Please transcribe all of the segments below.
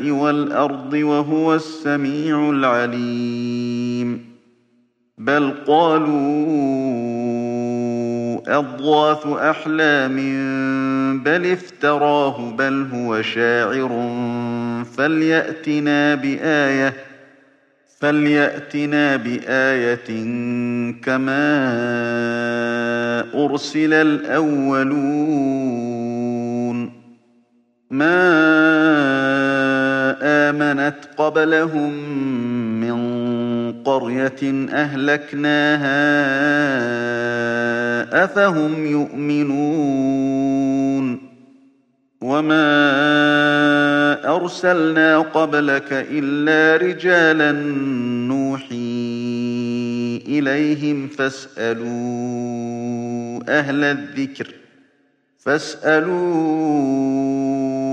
والأرض وهو السميع العليم. بل قالوا أضغاث أحلام بل افتراه بل هو شاعر. فليأتنا بآية فليأتنا بآية كما أرسل الأولون. ما آمنت قبلهم من قرية أهلكناها أفهم يؤمنون وما أرسلنا قبلك إلا رجالا نوحي إليهم فاسألوا أهل الذكر فاسألوا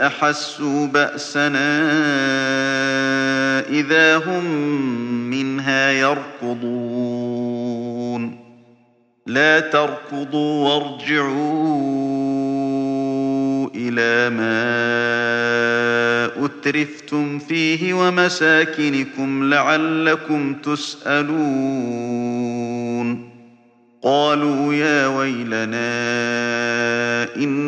أحسوا بأسنا إذا هم منها يركضون. لا تركضوا وارجعوا إلى ما أترفتم فيه ومساكنكم لعلكم تسألون. قالوا يا ويلنا إنا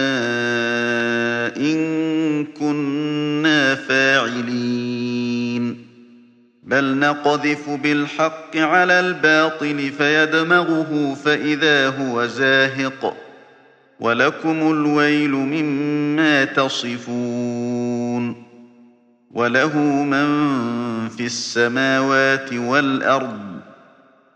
إن كنا فاعلين بل نقذف بالحق على الباطل فيدمغه فإذا هو زاهق ولكم الويل مما تصفون وله من في السماوات والأرض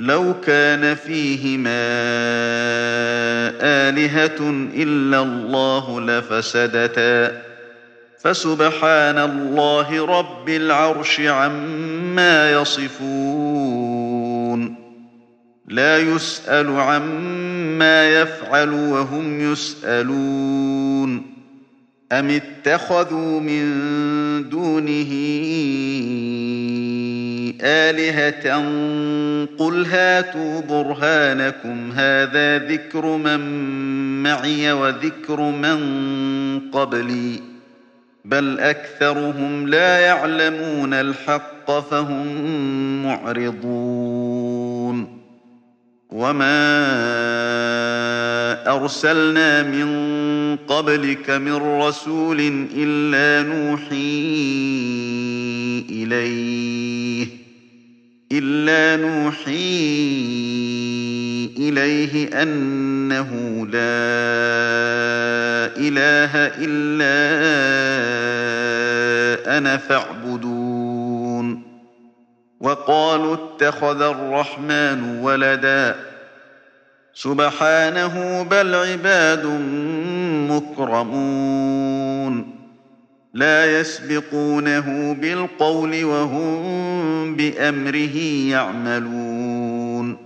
لو كان فيهما آلهة إلا الله لفسدتا. فسبحان الله رب العرش عما يصفون. لا يسأل عما يفعل وهم يسألون. أم اتخذوا من دونه آلهة قل هاتوا برهانكم هذا ذكر من معي وذكر من قبلي. بل أكثرهم لا يعلمون الحق فهم معرضون. وما أرسلنا من قبلك من رسول إلا نوحي إليه. إلا نوحي إليه أنه لا إله إلا أنا فاعبدون. وقالوا اتخذ الرحمن ولدا. سبحانه بل عباد مكرمون. لا يسبقونه بالقول وهم بأمره يعملون.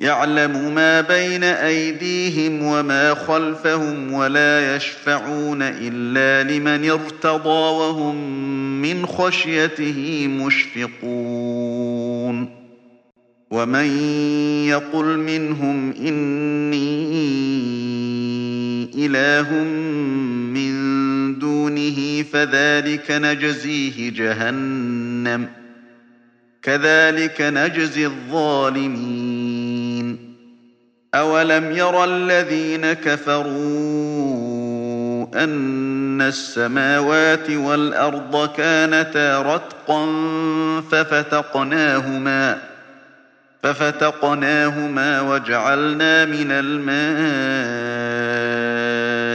يعلم ما بين أيديهم وما خلفهم ولا يشفعون إلا لمن ارتضى وهم من خشيته مشفقون. ومن يقل منهم إني إله من دونه فذلك نجزيه جهنم. كذلك نجزي الظالمين. أولم ير الذين كفروا أن السماوات والأرض كانتا رتقا ففتقناهما ففتقناهما وجعلنا من الماء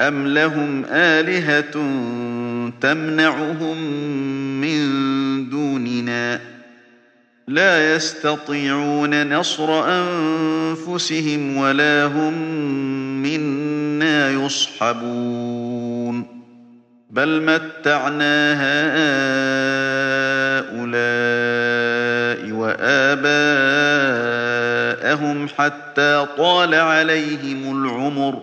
أم لهم آلهة تمنعهم من دوننا لا يستطيعون نصر أنفسهم ولا هم منا يصحبون بل متعنا هؤلاء وآباءهم حتى طال عليهم العمر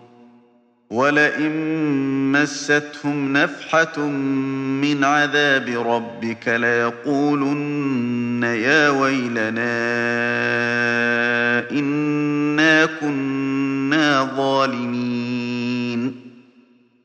ولئن مستهم نفحة من عذاب ربك ليقولن يا ويلنا إنا كنا ظالمين.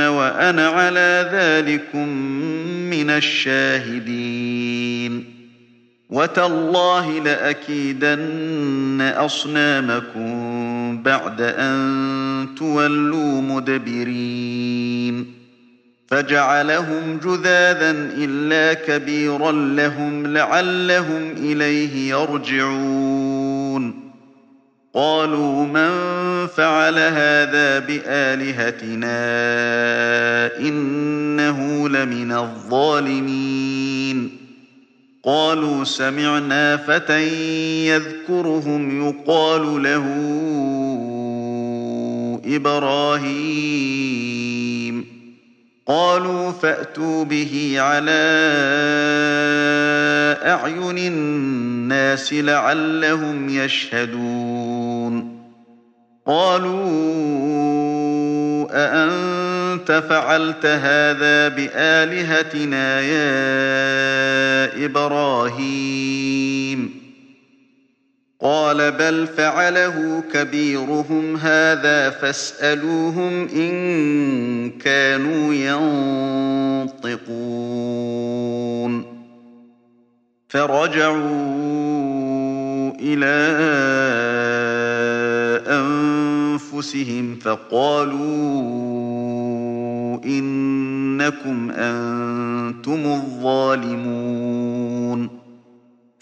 وأنا على ذلكم من الشاهدين. وتالله لأكيدن أصنامكم بعد أن تولوا مدبرين. فجعلهم جذاذا إلا كبيرا لهم لعلهم إليه يرجعون. قالوا من فعل هذا بآلهتنا إنه لمن الظالمين. قالوا سمعنا فتى يذكرهم يقال له إبراهيم. قالوا فأتوا به على أعين الناس لعلهم يشهدون. قالوا أأنت فعلت هذا بآلهتنا يا إبراهيم؟ قال بل فعله كبيرهم هذا فاسألوهم إن كانوا ينطقون. فرجعوا إلى أنفسهم فقالوا إنكم أنتم الظالمون.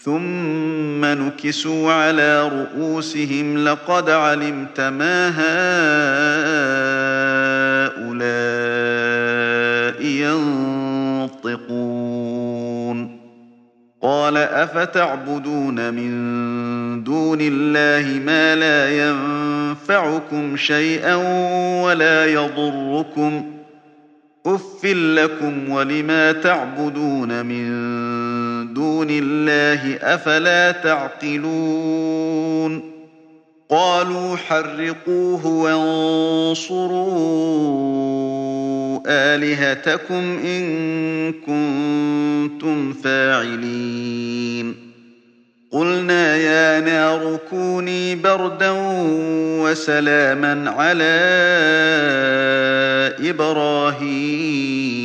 ثم نكسوا على رؤوسهم لقد علمت ما هؤلاء ينطقون قال أفتعبدون من دون الله ما لا ينفعكم شيئا ولا يضركم أف لكم ولما تعبدون من دون الله أفلا تعقلون قالوا حرقوه وانصروا آلهتكم إن كنتم فاعلين قلنا يا نار كوني بردا وسلاما على إبراهيم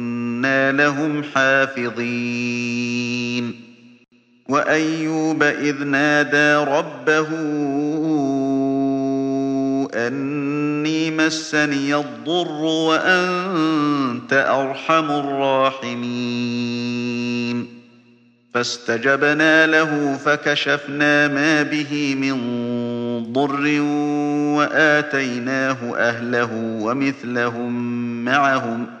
لهم حافظين وأيوب إذ نادى ربه أني مسني الضر وأنت أرحم الراحمين فاستجبنا له فكشفنا ما به من ضر وآتيناه أهله ومثلهم معهم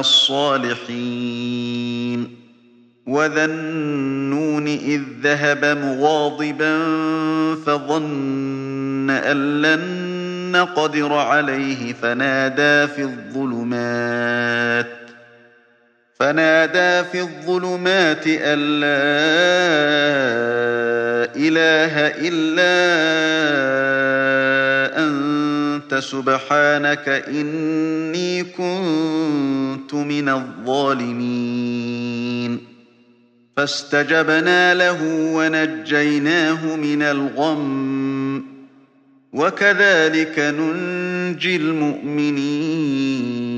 الصالحين. وذا النون إذ ذهب مغاضبا فظن أن لن نقدر عليه فنادى في الظلمات فنادى في الظلمات أن لا إله إلا أنت سبحانك إني كنت من الظالمين. فاستجبنا له ونجيناه من الغم. وكذلك ننجي المؤمنين.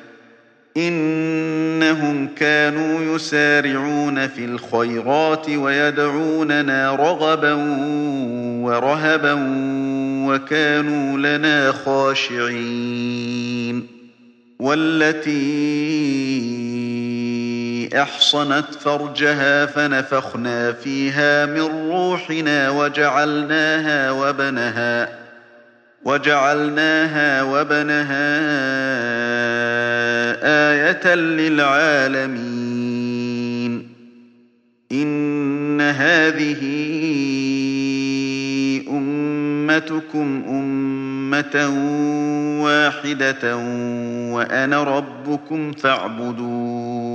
إنهم كانوا يسارعون في الخيرات ويدعوننا رغبا ورهبا وكانوا لنا خاشعين. والتي أحصنت فرجها فنفخنا فيها من روحنا وجعلناها وبنها وجعلناها وبنها آية للعالمين. إن هذه أمتكم أمة واحدة وأنا ربكم فاعبدون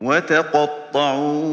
وتقطعوا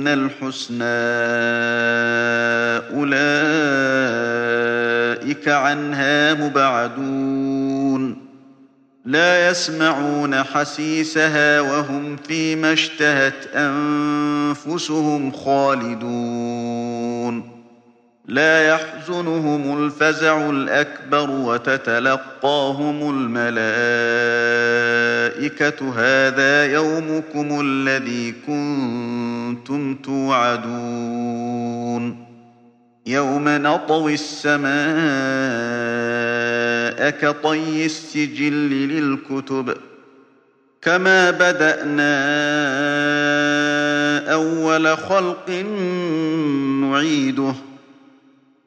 منا الحسنى أولئك عنها مبعدون لا يسمعون حسيسها وهم فيما اشتهت أنفسهم خالدون لا يحزنهم الفزع الأكبر وتتلقاهم الملائكة. هذا يومكم الذي كنتم توعدون. يوم نطوي السماء كطي السجل للكتب. كما بدأنا أول خلق نعيده.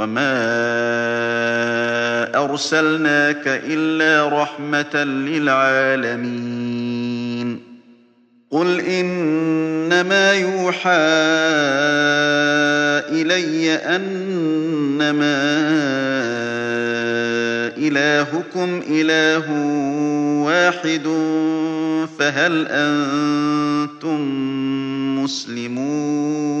وما أرسلناك إلا رحمة للعالمين قل إنما يوحى إلي أنما إلهكم إله واحد فهل أنتم مسلمون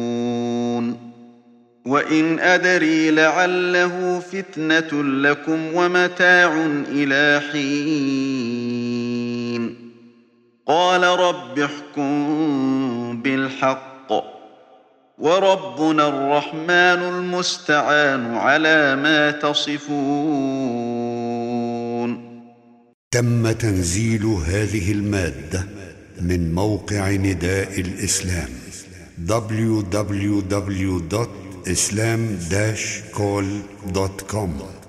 وإن أدري لعله فتنة لكم ومتاع إلى حين قال رب احكم بالحق وربنا الرحمن المستعان على ما تصفون تم تنزيل هذه المادة من موقع نداء الإسلام islam-call.com